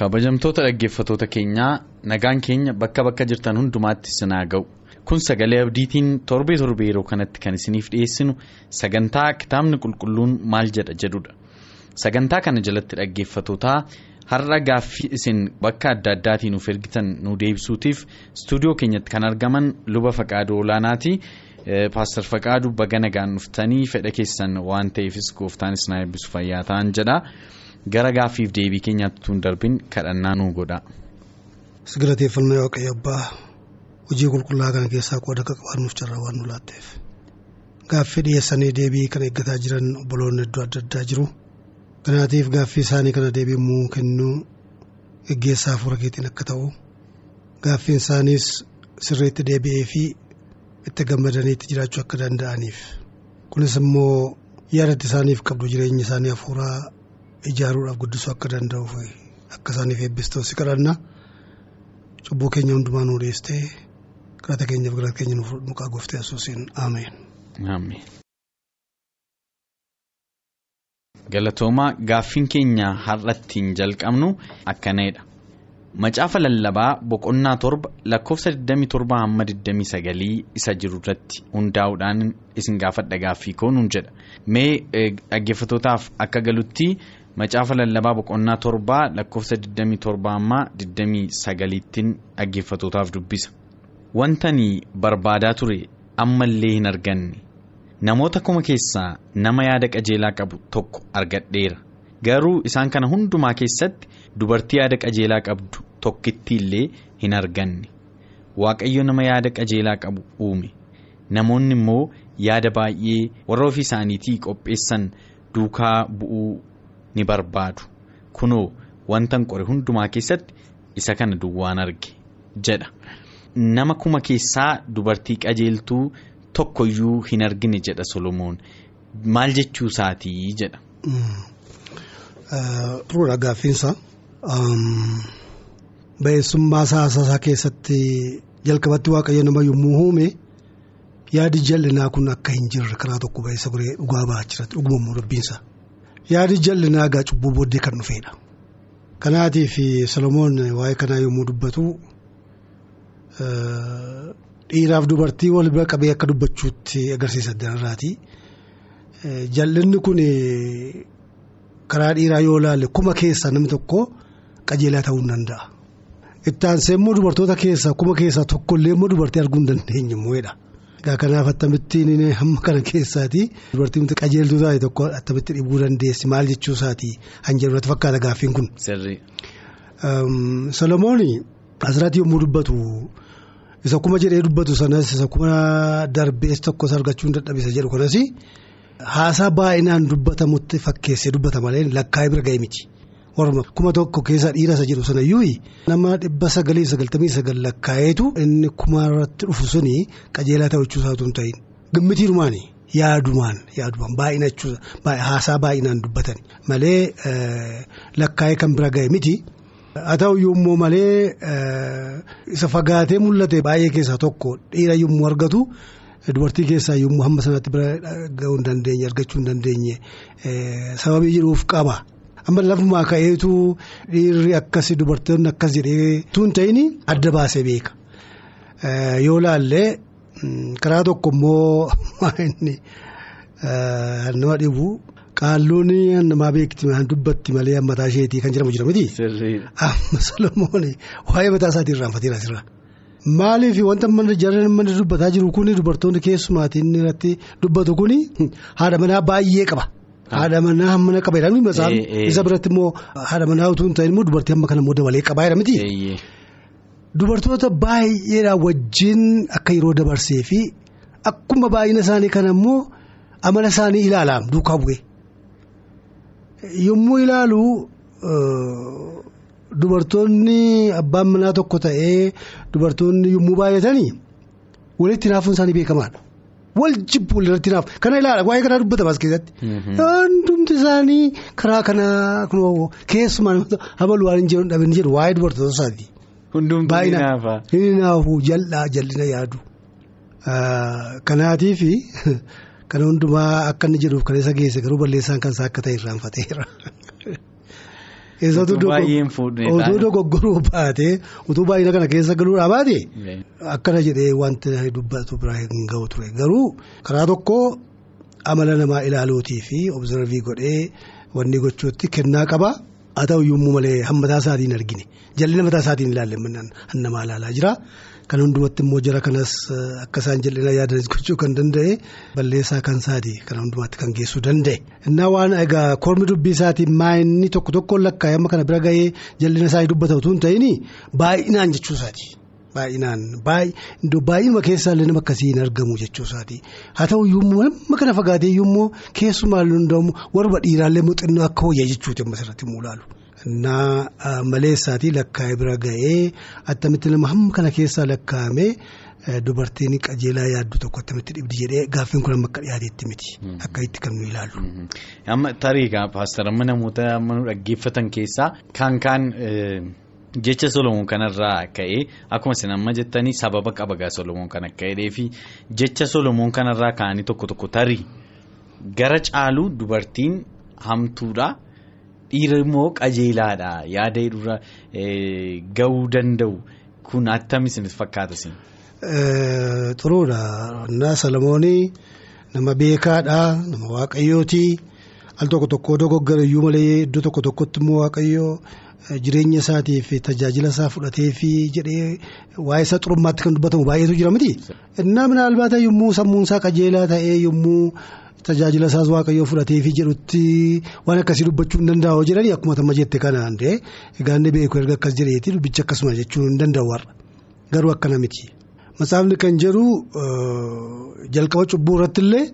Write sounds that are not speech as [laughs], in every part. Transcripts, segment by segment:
Kabajamtoota dhaggeeffatoota keenyaa nagaan keenya bakka bakka jirtan hundumaatti sinaa ga'u kun sagalee abdiitiin torbee torbee yeroo kanatti kan isiniif dhiyeessinu sagantaa kitaabni qulqulluun maal jedha jedhudha sagantaa kana jalatti dhaggeeffatootaa har'a gaaffii isin bakka adda addaatiin nuuf ergitan nu deebisuutiif istuudiyoo keenyatti kan argaman luba faqaaduu olaanaati paastar faqaaduu baga nagaan dhuftanii fedha keessan waan ta'eefis gooftaanis na eebbisu fayyaa ta'an jedha. Gara gaaffiif deebii keenyaatti tun darbin kadhannaa nuu godha. Sigalateeffannaa waaqayyo abbaa hojii qulqullaa kana keessaa qooda akka qabaannuuf carraa waan nu laatteef gaaffii dhiyeessanii deebii kana eeggataa jiran obboloonni iddoo adda addaa jiru. Kanaatiif gaaffii isaanii kana deebi'uu kennuu geggeessaa hafuura keetiin akka ta'u gaaffiin isaaniis sirriitti deebi'ee fi itti gammadaniitti jiraachuu akka danda'aniif kunis immoo yaadatti isaaniif qabdu jireenya isaanii hafuuraa. Ijaaruudhaaf guddisuu akka danda'uuf akka isaaniif eebbistoo si kadhanna cubbuu keenya hundumaa nuu dhiyeessitee kadhata keenyaaf galata keenya nuuf maqaa gooftee yesuusiin ameen. galatoomaa gaaffiin keenya har'attiin jalqabnu akkanadha macaafa lallabaa boqonnaa torba lakkoofsa 27 hamma 29 isa jiru irratti hundaa'uudhaan isin gaafadha gaaffii koo nuun jedha mee dhaggeeffatootaaf akka galutti. Macaafa lallabaa boqonnaa torbaa lakkoofsa 27 ammaa 29tiin dhaggeeffatootaaf dubbisa wantani barbaadaa ture ammallee hin arganne namoota kuma keessaa nama yaada qajeelaa qabu tokko argadheera garuu isaan kana hundumaa keessatti dubartii yaada qajeelaa qabdu tokkitti illee hin arganne waaqayyo nama yaada qajeelaa qabu uume namoonni immoo yaada baay'ee warra ofii isaaniitii qopheessan duukaa bu'uu. Ni barbaadu. Kunoo wantan qore hundumaa keessatti isa kana duwwaan arge jedha. Nama kuma keessaa dubartii qajeeltuu tokkoyyuu hin argine jedha solomoon. Maal jechuu isaatii jedha. Turuudha gaaffiinsa. Ba'eessummaa saasaa keessatti jalqabatti waaqayyo nama yommuu uume yaadi jal'inaa kun akka hin jirre karaa tokko ba'eessa goree dhugaa ba'aa jira dhuguma rabbiinsa. Yaadi jal'inaa gaa cubbuu booddee kan dhufeedha. Kanaatiif Solomoon waa'ee kanaa yommuu dubbatu dhiiraaf dubartii wal bira qabee akka dubbachuutti agarsiisa addanarraati. Jal'inni kun karaa dhiiraa yoo ilaalle kuma keessaa namni tokko qajeelaa ta'uu hin danda'a. Itti aansee immoo dubartoota keessaa kuma keessaa tokkollee immoo dubartii arguu hin dandeenye immoodha. Egaa kanaaf attamittiin hamma kana keessaati dubartiin qajeeltuu taate tokko attamitti dhibuu dandeessi maal jechuu isaati hanjirratti fakkaata gaaffiin kun. Solomoon asirratti yommuu dubbatu isa kuma jedhee dubbatu sanas isa kuma darbees tokkos argachuu hin dadhabisa jedhu kanas haasaa baay'inaan dubbatamutti fakkeessee dubbata malee lakkaa'ee bira ga'e miti. Warra kuma tokko keessa dhiira isa jedhu sanayyuu nama dhibba sagalii sagaltamii sagal lakkaa'eetu inni kuma irratti dhufu suni qajeelaa ta'uu isaatu hin ta'in. Gammitiirumaan yaadumaan yaadumaan baay'inachuu haasaa baay'inaan dubbatan malee lakkaa'ee kan bira ga'e miti. Haa ta'u yommuu malee isa fagaatee mul'ate baay'ee keessaa tokko dhiira yommuu argatu dubartii keessaa yommuu hamma sanatti bira ga'uu hin dandeenye argachuu hin dandeenye sababii jedhuuf qaba. Amma lafumaa ka'eetu dhiirri akkasii dubartoonni akkas jedhee tuun ta'in adda baasee beeka yoo laallee karaa tokko immoo [laughs] nama dhibu qaalluun namaa beekti dubbatti malee mataa isheetii kan jedhamu jira miti. amma solomoon waa'ee mataa isaatii irraanfateera asirra. Maaliif wanta jarreen mana dubbataa jiru kun dubartoonni keessumaatiin irratti dubbatu kun [laughs] haadha manaa baay'ee qaba. Haadha manaa mana qaba jedhamni masaan isa biratti immoo haadha manaa utuu hin ta'in immoo dubartii amma kana immoo dabalee qabaa jedhamti. dubartoota baay'eedhaan wajjin akka yeroo dabarsee fi akkuma baay'ina isaanii kana immoo amala isaanii ilaalaam duukaa bu'e. Yommuu ilaalu dubartoonni abbaan manaa tokko ta'ee dubartoonni yommuu baay'atanii walitti naafuun isaanii beekamaadha. Wal jibbu walirratti naaf kana ilaala waa'ee kanaa dubbatama as keessatti. Hundumti isaanii karaa kanaa keessumaa habaluu waan hin jedhu dhabin jedhu waa'ee dubartoota isaati. Hundumtuu ni naafa. Inni naafu jal'aa jal'ina yaadu. Kanaatiif kana hundumaa akka inni jedhuuf kan isa geesse garuu balleessaan kan isaa akka ta'e irraanfateera. Utuu dogoggoruu baatee utuu baay'ina kana keessa galuudhaa baate akkana jedhee wanti dubbatu bira hin gahu ture garuu karaa tokko amala namaa ilaaluutii fi obzervii godhee wanni gochuutti kennaa qaba haa ta'u yommuu malee hammataa isaatiin argine jal'ina mataa isaatiin ilaalle namaa ilaalaa jira. Kan hundumatti immoo jara kanas akka isaan jal'ina yaadanis gochuu kan danda'e balleessaa kan isaati kan hundumaatti kan geessuu danda'e. Innaa waan egaa kormi dubbii isaatiin maayinni tokko tokkoon lakkaa'ee amma kana bira gahee jal'ina isaanii dubbata utuu hin ta'in baay'inaan jechuu isaati. Baay'inaan baay'inuma keessaa illee nama akkasii hin argamu jechuu isaati. Haa ta'u yommuu nama kana fagaatee yommuu keessumaa hundaamu warra dhiiraallee muuxannoo akka hojjaa jechuuti amma asirratti immoo ilaalu. Innaa maleessaatii lakkaa'ee bira ga'ee attamitti nama hamma kana keessaa lakkaa'ame dubartiin qajeelaa yaaddu tokko attamitti dhibdi jedhee gaaffiin kun amma akka dhiyaateetti miti. Akka itti kan nu ilaallu. Amma tarii namoota amma nu dhaggeeffatan keessaa kan kaan jecha Solomoon kanarraa ka'ee akkuma isin amma jettanii sababa qaba gaa Solomoon kan akka jedhee fi jecha Solomoon kanarraa ka'anii tokko tokko tarii gara caalu dubartiin hamtuudha. Dhiira immoo qajeelaadha yaada irra gahuu danda'u kun attami isinitti fakkaata isin. Xuruudha. Innaa Solomoonii nama beekaadha nama waaqayyooti al tokko tokko dogoggora iyyuu malee iddoo tokko tokkotti immoo waaqayyoo jireenya isaatiif tajaajila isaa fudhatee fi jedhee waa'ee isaa xurummaatti kan dubbatamu baay'eetu jira miti. Innaa minaalbaata yommuu sammuun isaa qajeelaa ta'ee yommuu. Tajaajila isaas waaqayyoo fudhatee fi jedhutti waan akkasii dubbachuu hin danda'u jedhanii akkuma tamma jette kanaan ta'e egaa inni beeku erga akkas jedheeti dubbicha akkasuma jechuu hin danda'u warra. Garuu akkana miti. Matsaafni kan jedhu jalqaba cubbuu irratti illee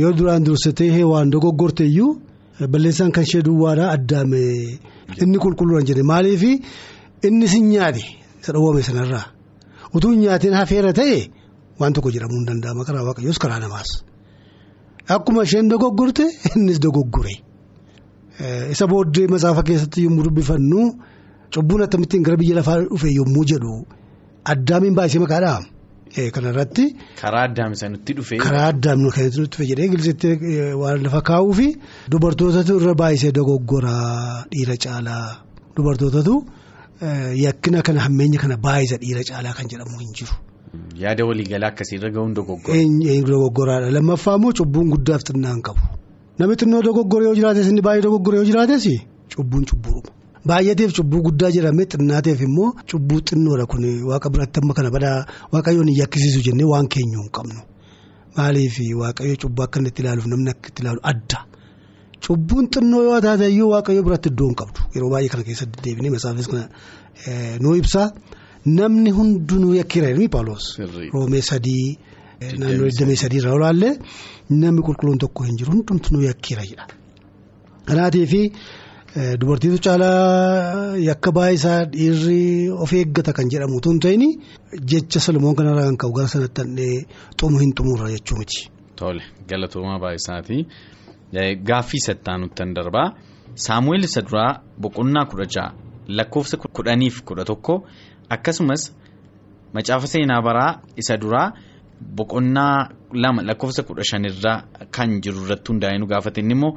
yoo duraan dursitee waan dogoggorte iyyuu balleessaan kan ishee duwwaadhaa addaame inni qulqulluudhaan jedhe. Maaliif? Inni sin nyaate isa dhowwame sanarraa. Utuu hin nyaatiin hafeera ta'e waan tokko jedhamuu hin danda'ama. Karaa waaqayyoos karaa namaas. Akkuma isheen dogoggorte innis dogoggore isa booddee matsaafa keessatti yommuu dubbifannu cubbuun akkamittiin gara biyya lafaa dhufe yommuu jedhu addaamiin baay'isee maqaadhaa kanarratti. Karaa addaami sanitti dhufe. Karaa addaami kan itti dhufe jedhee gilisitti waan lafa kaa'uu fi dubartootatu irra baay'isee dogoggoraa dhiira caalaa dubartootatu yakkina kana hammeenya kana baay'isa dhiira caalaa kan jedhamu hin jiru. Yaada waliigalaa akkasiirra gahuun dogoggora. Dogoggoraadha lammaffaa immoo cubbuun guddaaf xinnaan qabu namni xinnoo dogoggoree yoo jiraates inni baay'ee dogoggoree yoo jiraates cubbuun cubbuudha baay'ateef cubbuu guddaa jedhamee xinnaateef immoo cubbuu xinnoodha kun waaqa biratti amma kana badaa waaqayyoon hin yakkisiisu jennee waan keenyu hin qabnu maaliif waaqayyo cubbuu akka itti ilaaluuf namni akka itti ilaalu adda cubbuun xinnoo yoo taate iyyuu waaqayyo biratti iddoo hin qabdu yeroo baay'ee kana keessatti deebinee matsaafis kana nuu ibsa. Namni hundinuu yakkiira jedhanii Paawuloos roomee sadii naannoo 23 irraa olaallee namni qulqulluun tokko hin jiru hundumtuu yakkiira jedha. Kanaatiif dubartiitu caalaa yakka baay'isaa dhiirri of eeggata kan jedhamu tun ta'in jecha Solomoon kanarraa kan ka'u gara sanatti handhee xumu hin xumurra jechuu miti. Tole galatoomaa baay'isaati gaaffii sattaanutti kan darbaa saamu'eel isa duraa boqonnaa kudha ja'a lakkoofsa kudhaniif kudha tokko. Akkasumas macaafa seenaa baraa isa duraa boqonnaa lama lakkoofsa kudha shanirraa kan jiru irratti hundaa'ee nu gaafate. Inni immoo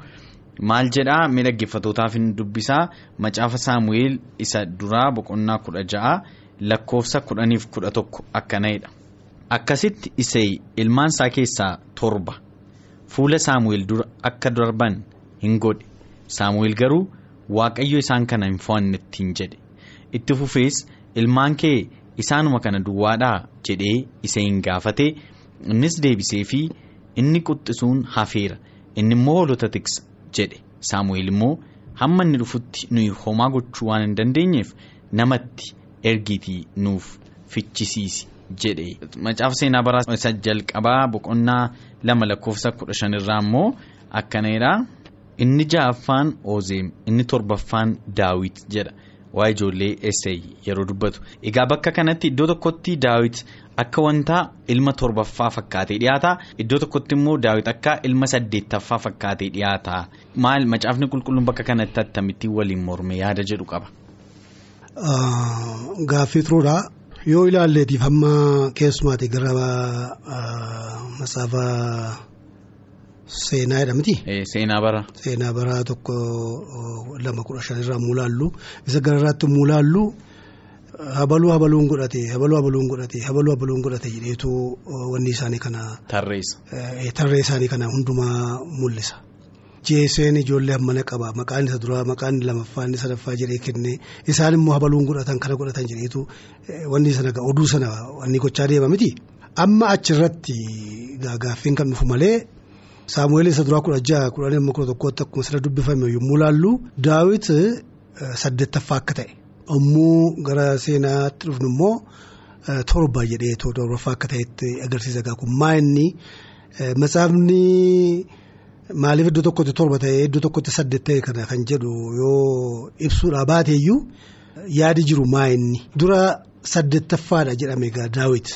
maal jedhaa miidhaggeeffatootaaf hin dubbisaa. Macaafa saamu'eel isa duraa boqonnaa kudha ja'a lakkoofsa kudhaniif kudha tokko akkana'edha. Akkasitti isee ilmaan isaa keessaa torba. Fuula saamu'eel dura akka darban hin godhe. Saamu'eel garuu waaqayyo isaan kana hin fo'annetti hin jedhe. Itti fufees. Ilmaan kee isaanuma kana duwwaadhaa jedhee isa hin gaafate. Innis deebisee fi inni quxxisuun hafeera. Inni immoo hoolota tiksa jedhe. Saamu'eel immoo hamma inni dhufutti nuyi homaa gochuu waan hin dandeenyeef namatti ergiitii nuuf fichisiisi jedhe. Macaafa seenaa bara isa jalqabaa boqonnaa lama lakkoofsa kudha shanirraa immoo akkanadha inni ja'affaan oozeem inni torbaffaan daawit jedha waa'ee ijoollee eessay yeroo dubbatu egaa bakka kanatti iddoo tokkotti daawit akka wanta ilma torbaffaa fakkaatee dhiyaata. Iddoo tokkotti immoo daawit akka ilma saddeettaffaa fakkaatee dhiyaata. Maal? Macaafni qulqulluun bakka kanatti akkamittiin waliin morme yaada jedhu qaba. Gaaffii turuudha. Yoo ilaalleetiif amma keessumaati. Gara matsaafa seenaa jedhamti. Seenaa bara. Seenaa bara tokko lama kudha shanirraa mulaallu isa gararraatti mulaallu habaluu habaluun godhate habaluu habaluun godhate habaluu habaluun godhate jedheetu wanni isaanii kana. Tarreessa. Tarree isaanii kana hundumaa mul'isa. Jeeseen ijoollee hammana qaba maqaan isa duraa maqaan lamaffaan inni sadaffaa jedhee kenne isaan immoo habaluun godhatan kana godhatan jedheetu wanni sana oduu sana wanni gochaa deema miti. Amma achirratti gaaffiin kan dhufu malee saamu'eel isa duraa kudha jaha kudha lama kudha tokkootti akkuma sirra dubbifame yommuu laallu daawit saddeettaffaa akka ta'e yommuu gara seenaatti dhufnu immoo torba jedhee torbaffaa akka ta'etti agarsiisa gaa kun maa inni matsaafni. Maaliif iddoo tokkotti torba ta'ee iddoo tokkotti saddeet ta'e kana kan jedhu yoo ibsuudhaa baateeyyuu yaadi jiru maa inni dura saddeettaffaadha jedhame egaa daawit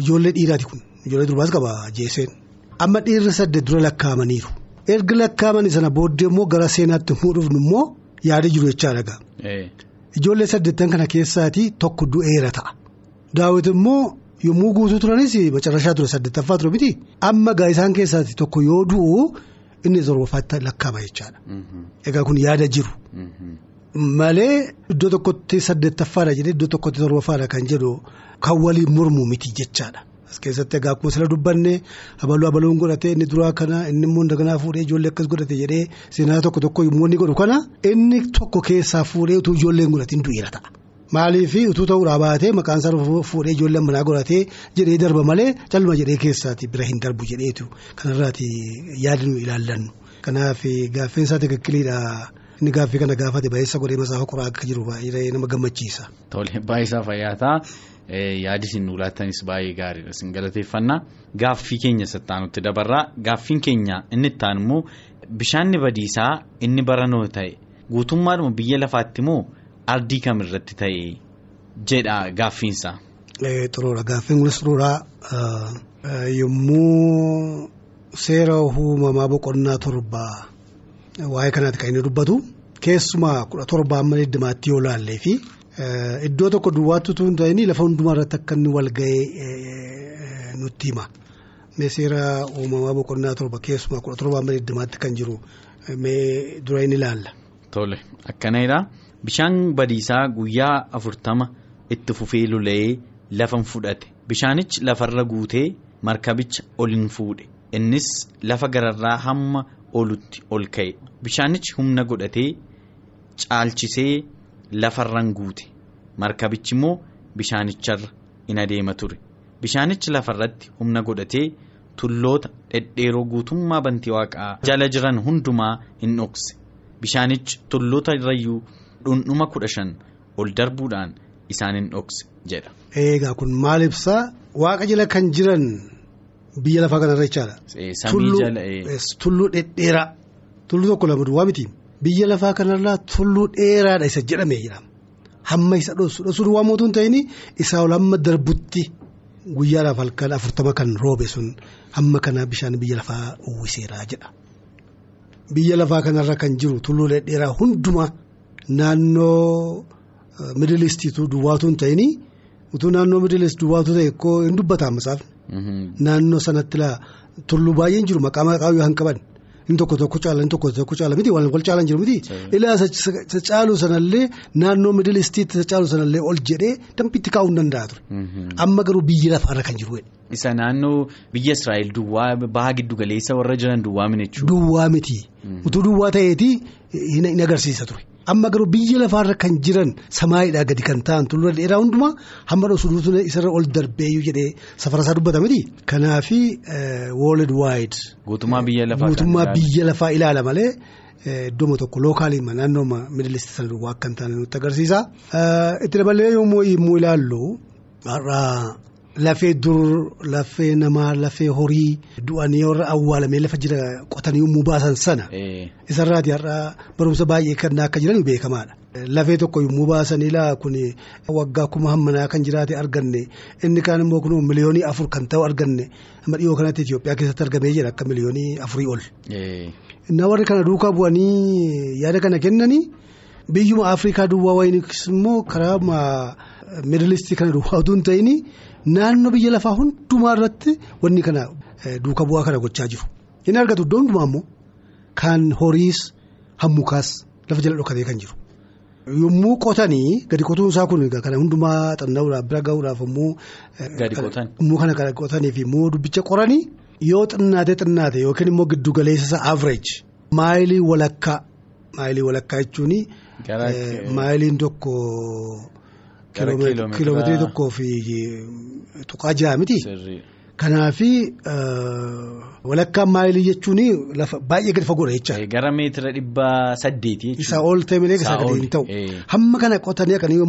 ijoollee dhiiraati kun ijoollee durbaas qaba jeeseen amma dhiirri saddeet dura lakkaa'amaniiru erga lakkaa'amanii sana booddee immoo gara seenaatti immoo dhufnu immoo yaadi jiru jechaadha gaa ijoollee saddeettan kana keessaati tokko du'eera ta'a daawit immoo yommuu guutuu turanis macarrashaa ture saddeettaffaa ture miti amma gaa isaan keessaati tokko yoo du'u. Inni torbaffaatti lakkaa'ama jechaadha. Egaa kun yaada jiru. Malee iddoo tokkotti saddeettaffaadha jedhee iddoo tokkotti torbaffaadha kan jedhu kan waliin mormu miti jechaadha. As keessatti egaa akkuma sila dubbanne habaluu habaluun godhatee inni duraa kana inni immoo daganaa fuudhee ijoollee akkas godhate jedhee seenaa tokko tokko yommuu inni godhu kana inni tokko keessaa fuudhee utuu ijoolleen godhatiin du'eera ta'a. Maaliif utuu ta'uudhaa baatee maqaan isaa fuudhee ijoolleen manaa godhatee jedhee darba malee calma jedhee keessaati bira hin darbu jedheetu kanarraati yaada nu ilaallannu. Kanaaf gaaffeen isaa tikikkiliidha. Inni gaaffii kana gaafate baay'isa godhee masaafa qoraa akka jiru baay'ee nama gammachiisa. Tole baay'isaa fayyaataa yaadi isin nu laattanis baay'ee gaariidha isin galateeffannaa gaaffii keenya sattaanutti dabarraa gaaffiin keenya inni ittaan immoo bishaanni badiisaa inni baranoo ta'e guutummaadhuma biyya lafaatti immoo. Ardii kamirratti ta'e jedha gaaffiinsa. Xuruura gaaffiin kunis xuruuraa yommuu seera uumamaa boqonnaa torbaa waa'ee kanaatti kan inni dubbatu keessumaa kudha torbaa amma digdamaatti yoo laallee fi iddoo tokko duwwaatti utuu hin ta'in lafa hundumaa irratti akka inni wal ga'ee nutti hima. Seera uumamaa boqonnaa torba keessumaa kudha torbaa amma digdamaatti kan jiru mee dura inni ilaalla. Tole akkanadha. Bishaan badiisaa guyyaa afurtama itti fufee lola'ee lafan fudhate bishaanichi lafarra guutee markabicha ol hin fuudhe innis lafa gararraa hamma olutti ol ka'e bishaanichi humna godhatee caalchisee lafarran guute markabichi immoo bishaanicharra in adeema ture bishaanichi lafarratti humna godhatee tulloota dhedheeroo guutummaa bantii waaqaa jala jiran hundumaa hin dhokse bishaanichi tulloota irrayyuu. dhundhuma kudha shan ol darbuudhaan isaan hin dhokse jedha. Eegaa kun maal ibsaa waaqa jala kan jiran biyya lafaa kanarra jechaadha. Samii jala. Tulluu dhedheeraa tulluu tokko lama duwwaa miti biyya lafaa kanarraa tulluu dheeraadha isa jedhamee jedhama hamma isa dhosu dhosuu duwwaa mootuu hin ta'in isaa ol hamma darbutti guyyaadhaaf halkan afurtama kan roobe sun hamma kana bishaan biyya lafaa uwwiseera jedha. Biyya lafaa kanarra kan jiru tulluu dhedheeraa hundumaa. Naannoo miidilistiitu duwwaatu hin ta'in utuu naannoo miidilistii duwwaatu ta'e koo hin dubbataan masaafni. Naannoo sanatti tulluu baay'een jiru maqaa maqaa yoo hin qaban inni tokko tokko caala inni tokko tokko caala miti wal caalan jiru miti. Ilaa caalu sanallee naannoo miidilistiitti caalu sanallee ol jedhee dambiitti kaa'uu hin danda'a ture. Amma garuu biyya lafaarra kan jiru. Isa naannoo biyya Israa'el duwwaa baha giddu galeessa warra jiran duwwaa miti. Duwwaa miti utuu duwwaa ta'eeti hin agarsiisa ture. Amma garuu biyya lafaarra kan jiran samaayiidhaa gadi kan ta'an tulluu dheeraa hundumaa hamma dhosuutu isarra ol darbeeyyuu jedhee safarasaa dubbata miti. Kanaafi world wide. Guutummaa biyya lafaa ilaala malee iddooma tokko lookaaliima naannooma miidilisti sana duwwaa akka hin taane nutti agarsiisa. Itti dabalee yommuu ilaallu har'a lafee dur lafee namaa lafee horii du'anii warra awwaalamee lafa jira qotanii yommuu baasan sana. Isarraati har'a barumsa baay'ee kan akka jiran beekamaadha. Lafee tokko yommuu baasan ilaa kun waggaa kuma hammanaa kan jiraate arganne inni kaan immoo kun miliyoonii afur kan ta'u arganne amma dhiyoo kanatti Itoophiyaa keessatti argamee jira akka miliyoonii afurii ol. Innaa warri kana duukaa bu'anii yaada kana kennanii biyyuma Afrikaa duwwaa wayinis immoo karaa miidilistii kana duwwaa utuu hin naannoo biyya lafaa hundumaa irratti wanni kana duuka bu'aa kana gochaa jiru. Inni argatu iddoo hundumaa immoo kan horiis hammukaas lafa jala dhokatee kan jiru. Yommuu qotanii gadi qotuun isaa kun kana hundumaa xanna'uudhaaf bira gahuudhaaf immoo. Gadi qotan. Immoo kana gadi qotanii fi immoo dubbicha qoranii yoo xinnaate xinnaate yookiin immoo giddu galeessa isaa average maayilii walakkaa maayilii walakkaa jechuun. Maayiliin tokko. Kiiloomeetirii tokkoo fi tuqaa ja'a miti. Kanaafi walakkaan maayilii jechuun lafa baay'ee gadi fagoodha jecha. Gara meetira dhibba saddeeti. Isaa ol ta'e malee isaa gadi hin ta'u. Hamma kana qotanii akkanii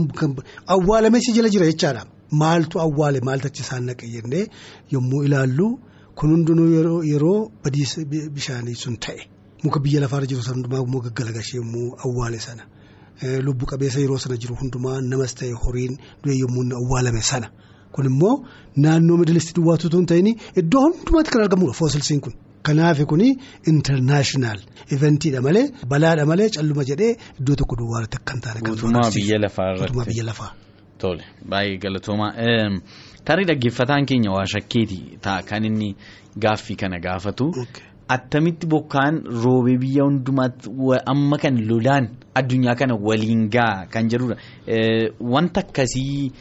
awwaalamee si jala jira jechaadha. Maaltu awwaale maaltu achi isaan naqe jennee yommuu ilaallu kun hundinuu yeroo badiisa bishaanii sun ta'e muka biyya lafaarra jiru sana hundumaa immoo gaggalagashee yommuu awwaale sana. Lubbu qabeessa yeroo sana jiru hundumaa namas ta'e horiin du'e yommuu awwaalame sana kun immoo naannoo miidilisti duwwaatu tun ta'in iddoo hundumaatti kan argamudha foosilsiin kun. Kanaaf kun intarnaashinaal iventiidha malee balaadha malee calluma jedhee iddoo tokko duwwaatti akka hin taane kan. Guutummaa biyya lafaa. Tole baay'ee galatoomaa tarii dhaggeeffataan keenya waa shakkeeti ta'a kan inni gaaffii kana gaafatu. Attamitti bokkaan roobee biyya hundumaatti amma kan lolaan addunyaa kana waliin ga'a kan jedhudha. Wanta akkasii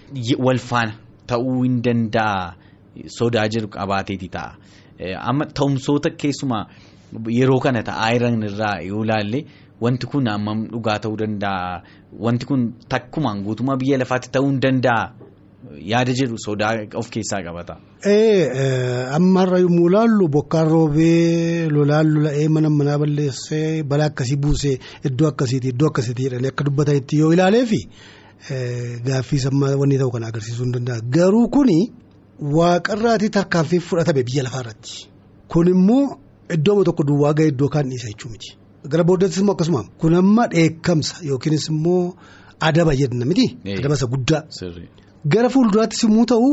wal faana ta'uu hin danda'a sodaa jedhu qabaateeti ta'a. Amma ta'umsoota keessumaa yeroo kana ta'aa jiran irraa yoo ilaalle wanti kun amma dhugaa ta'uu danda'a. Wanti kun takkumaan guutummaa biyya lafaatti ta'uu hin danda'a. Yaada jedhu sodaa of keessaa qabata. Ammarra yommuu ilaallu bokkaan roobee lolaan lola'ee mana manaa balleessee balaa akkasii buusee iddoo akkasiiti iddoo akkasiiti jedhanii akka dubbatanitti yoo ilaaleefi gaaffii sammaa wanni ta'u kana agarsiisuu hin danda'a. Garuu kuni waaqarraatii tarkaanfii fudhatame biyya lafaarratti. Kun immoo iddooma tokko duwwaa ga'e iddoo kaan dhiisa jechuu miti. Gara booddattis immoo akkasuma kun amma dheekkamsa yookiinis immoo adaba jenna miti. Adaba isa guddaa. Gara fuulduraattis immoo ta'u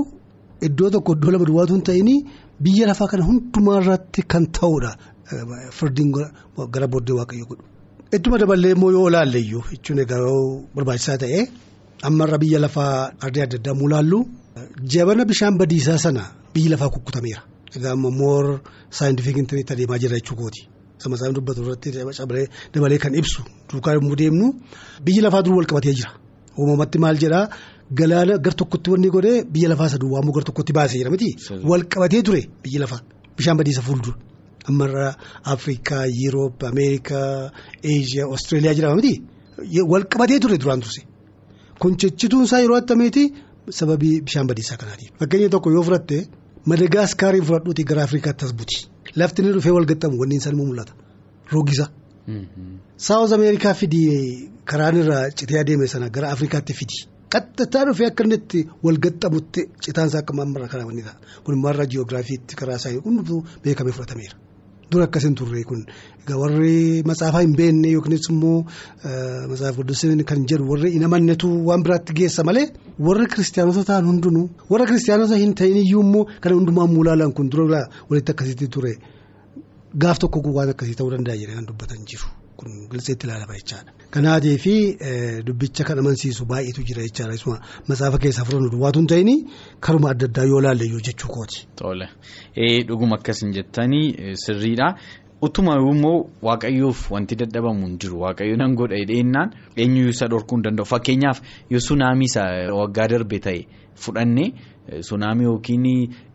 iddoo tokko iddoo lama duwwaatu hin ta'in biyya lafaa kana hundumaa irratti kan ta'udha. Firdiin gara booddee waaqayyo godhu. Ittuma daballee immoo yoo ilaalle iyyuu jechuun egaa barbaachisaa ta'e ammarra biyya lafaa ardii adda addaa mulaallu jabana bishaan badiisaa sana biyyi lafaa kukkutameera. Egaa ammoo moor saayintifik intarneetti adeemaa jira jechuu kooti. Sama isaan dubbatu irratti dabalee kan ibsu duukaa yommuu deemnu biyyi lafaa dur wal qabatee jira. Uumamatti maal jedhaa galaana gar tokkotti wanni godhee biyya lafaa isa duwwaa immoo gar tokkotti baasee jira miti. Wal qabatee ture biyyi lafaa bishaan badiisa fuuldura. Ammarra Afrikaa, Yiroop, Ameerikaa, Eeshiyaa, Oostreeliyaa jedhama miti. Wal qabatee ture duraan turse. Kun cichituun isaa yeroo attamiiti sababii bishaan badiisaa kanaatiif. Fakkeenya tokko yoo fudhatte Madagaskaarii fudhadhuuti gara Afrikaatti as buti. Lafti inni dhufee wal gaxxamu wanni isaan mul'ata. Roogisa. Saawuz Ameerikaa fidi karaan irraa citee adeeme sana gara Afrikaatti fidi. Qaxxataa dhufee akka inni itti wal gaxxamutti citaansaa akka mammarra karaa wanni ta'a. Kun immoo irraa jiyoogiraafiitti karaa isaa hundumtuu beekamee fudhatameera. Dura akkasiin turre kun warri matsaafaa hin beekne yookiinis immoo matsaaf guddisanii kan jedhu warri hin amannetu waan biraatti geessa malee warri kiristaanota ta'an hundinuu warra kiristaanota hin ta'in iyyuu immoo kan hundumaa mulaalaan kun dura walitti akkasitti ture gaaf tokko waan akkasii ta'uu danda'a jedhanii kan dubbatan jiru. Kun gilseetti ilaalama jechaadha. Kanaatee fi dubbicha kan amansiisu baay'eetu jira jechaadha. Isuma matsaafa keessaa furannu duwwaatu hin ta'in karuma adda addaa yoo ilaalle iyyuu jechuu kooti. Tole dhuguma akkasin jettanii sirriidha. Utuma immoo waaqayyoof wanti dadhabamu hin jiru waaqayyo nan godha dheennaan eenyuyyuu isa dhorkuu hin danda'u fakkeenyaaf yoo sunaamii isa waggaa darbe ta'e fudhanne sunaamii yookiin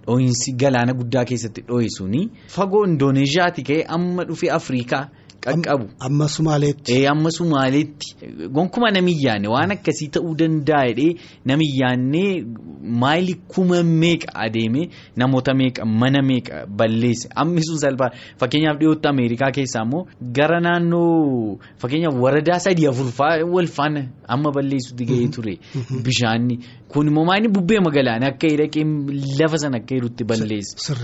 dhoohinsi galaana guddaa keessatti dhoohe suni fagoo indooneezhiyaati ka'e amma dhufee afriikaa. Qaqqabu. Amma Sumaaleetti. Amma Sumaaleetti gonkuma namiyyaane waan akkasii ta'uu danda'a jedhee namiyyaannee maayilii kuma meeqa adeemee namoota meeqa mana meeqa balleesse. Ammi sun salphaa fakkeenyaaf dhiyootti Ameerikaa keessaa immoo gara naannoo fakkeenyaaf waradaa sadii afurfaa wal faana amma balleessutti gahee ture. Bishaanni. Kun immoo maayilii bubbee magaalaan akka hidhaqee lafa sana akka hidhutti balleesse.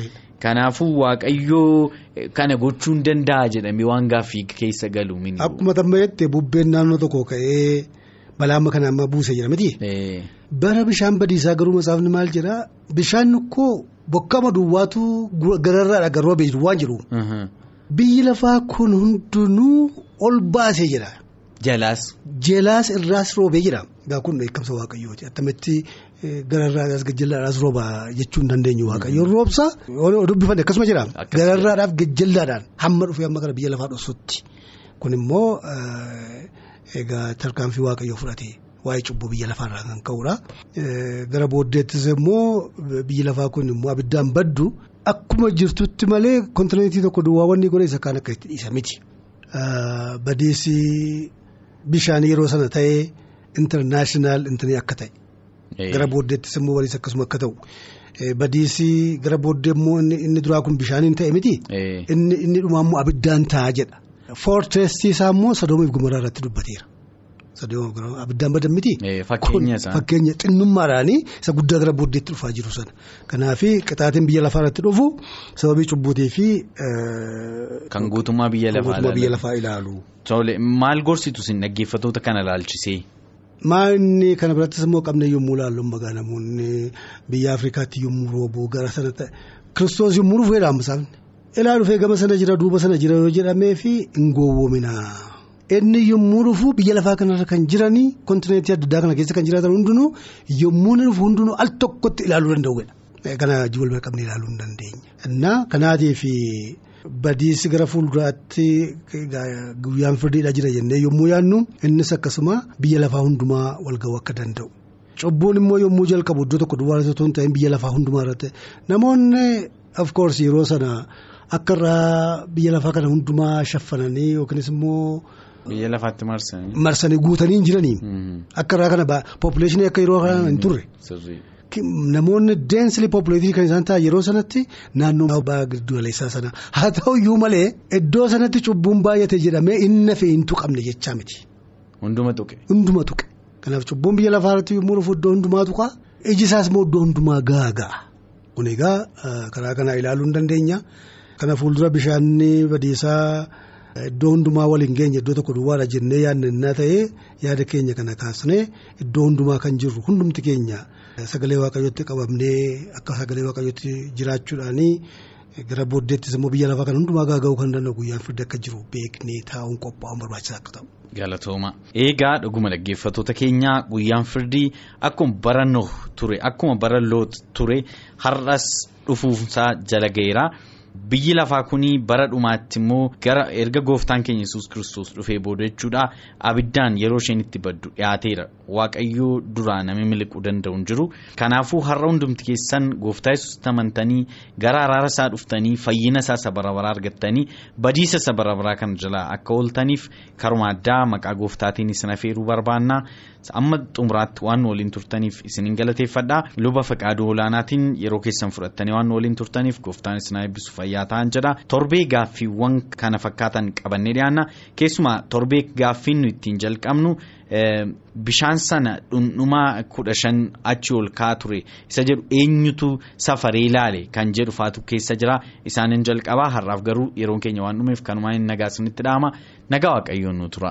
Kanaafuu waaqayyoo kana gochuu hin danda'a jedhamee waan gaaffii keessa galu. Akkuma tammayette bubbeen naannoo tokko ka'ee balaa amma kana amma buuse jira miti. Bara bishaan badiisaa garuu matsaafni maal jedhaa bishaan koo bokkama duwwaatu gararraadha garuu beektu waan jiru. Biyyi lafaa kun hundinuu ol baasee jira. Jalaas. Jalaas irraas roobee jira. Egaa kun beekamsa waaqayyooti. Attamitti gararraadhaas gajjallaadhaas rooba jechuu hin dandeenyu waaqayyoon roobsa. Dubbifanne akkasuma jira. Gararraadhaaf gajjallaadhaan hamma dhufee hamma gara biyya lafaa dhoosutti. Kun immoo egaa tarkaanfii waaqayyoo fudhate waa'ee cubbuu biyya lafaarraa kan ka'udha. Gara booddeettis immoo biyyi lafaa kun immoo abiddaan baddu akkuma jirtutti malee kontinentii tokko duwwaa wanni godhe isa kaan akka itti dhiisa miti. Badeessi bishaan yeroo sana ta'ee intarnaashinaal intanii akka ta'e. Gara booddeettis immoo waliis akkasuma akka ta'u. Badiisi gara booddee immoo inni duraa kun bishaaniin ta'e miti. Inni dhumaa immoo abiddaan ta'a jedha. Foortreestii isaa immoo Sodoomiif Gomoraa irratti dubbateera. Abiddaan badan miti. Fakkeenya isaa. Fakkeenya xinnummaadhaanii isa guddaa gara booddeetti dhufaa jiru sana. Kanaaf qixaatiin biyya lafaa irratti dhufu sababii cubbuutii fi. Kan guutummaa biyya lafaa ilaalu. Maal gorsitu sin dhaggeeffatoota kana ilaalchisee? Maanni kana birattis immoo qabne yommuu ilaallu magaa namoonni biyya Afrikaatti yommuu roobu gara sana ta'e kiristoos yommuu dhufu jedhamu isaanii. Ilaa dhufee gama sana jira duuba sana jira yoo jedhamee fi hin gowwoomina. Inni yommuu dhufu biyya lafaa kanarra kan jiranii kontinentii adda addaa kana keessa kan jiraatan hundinuu yommuu inni dhufu hundinuu al tokkotti ilaaluu danda'uudha. Kana wal qabne ilaaluu hin dandeenya. Innaa kanaatiif badiisi gara fuulduraatti guyyaan firdiidha jira jennee yommuu yaadnu innis akkasuma biyya lafaa hundumaa wal ga'uu akka danda'u. Cubbuun immoo yommuu jalqabu iddoo tokko duwwaa irratti hin ta'in biyya lafaa hundumaa irratti namoonni of course yeroo sana akka irraa biyya lafaa kana hundumaa shaffananii yookiinis immoo. Biyya lafaatti marsanii. Marsanii guutanii hin jiranii. Akka irraa kana poppileeshinii akka yeroo kana hin turre. Namoonni deensili poppileetii kan isaan ta'an yeroo sanatti naannoo ba'a giddu galeessaa sana haa ta'u iyyuu malee iddoo sanatti cubbuun baay'ate jedhamee inni fi hin tuqamne jechaa miti. Hunduma tuqe. Hunduma tuqe kanaaf cubbuun biyya lafaa irratti yommuu dhufu iddoo hundumaa tuqa iji isaas immoo iddoo hundumaa gaaga'a. Kun egaa karaa kanaa ilaaluu hin dandeenya. Kana fuuldura bishaanni badiisaa iddoo hundumaa waliin geenye iddoo tokko duwwaadha jennee yaadannaa ta'ee yaada keenya kana kaasnee iddoo hundumaa kan jirru hundumti keenya sagalee waaqayyootti qabamnee akka sagalee waaqayyootti jiraachuudhaanii gara booddeettis immoo biyya lafaa kan hundumaa gaaga'uu kan danda'u guyyaan firdi akka jiru beeknee taa'uun qophaa'uun barbaachisaa akka ta'u. Galatooma eegaa dhuguma dhaggeeffatoota keenyaa guyyaan firdii akkuma bara Nuh ture akkuma bara Loot ture har'as dhufuusaa jala ga'eera. Biyyi lafaa kuni bara dhumaatti immoo gara erga gooftaan keenya yesus kiristoos dhufee booda jechuudha. Abiddaan yeroo isheen itti baddu dhiyaateera waaqayyoo duraa namni miliquu danda'u hin jiru. Kanaafuu har'a hundumti keessan gooftaa yesus amantanii gara araara isaa dhuftanii fayyina isaa isa bara baraa argattanii badiisa isa bara baraa kana jalaa akka ooltaniif karuma addaa maqaa gooftaatiin isin afeeruu barbaanna amma xumuraatti waan waliin turtaniif isinin galateeffadha. Luba faqaaduu olaanaatiin yeroo keessan fudhattanii waan waliin turtaniif gooftaan isin eebbisu fayyaa ta'an jedha torbee gaaffiiwwan kana fakkaatan qabannee dhiyaanna. Keessumaa torbee gaaffiin nu ittiin jalqabnu bishaan sana dhundhumaa kudha shan achi ol kaa ture. Isa jedhu eenyutu safaree ilaale? Kan jedhu faatu keessa jira. Isaanin jalqabaa har'aaf garuu yeroon keenya waan dhumeef kanumaan hin nagaa isinitti dhahama nagaa waaqayyoon nu tura.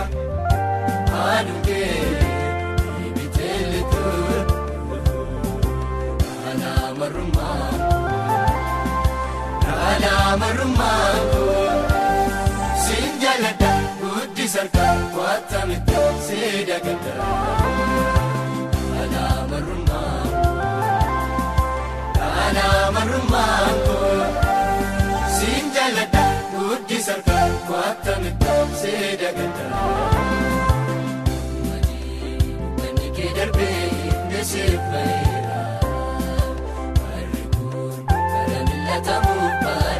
eebba haadhugee ibiteellitu dhaanaa marrumaa dhaanaa marrumaa siin jaalladha guddisarka waatamitti seeda gadda dhaanaa marrumaa dhaanaa marrumaa waatamitti seeda gadda. Manni kee darbee ndeesseef bareera. Warri kun bara miillatamu bara yaadatamu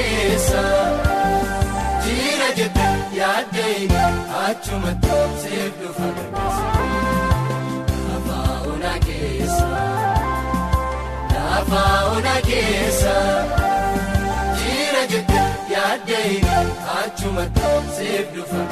keessa jiira jette yaaddeeni achumatti siif dhufa gargaarsa. Lafauna keessa lafauna keessa jiira jette yaaddeeni achumatti siif dhufa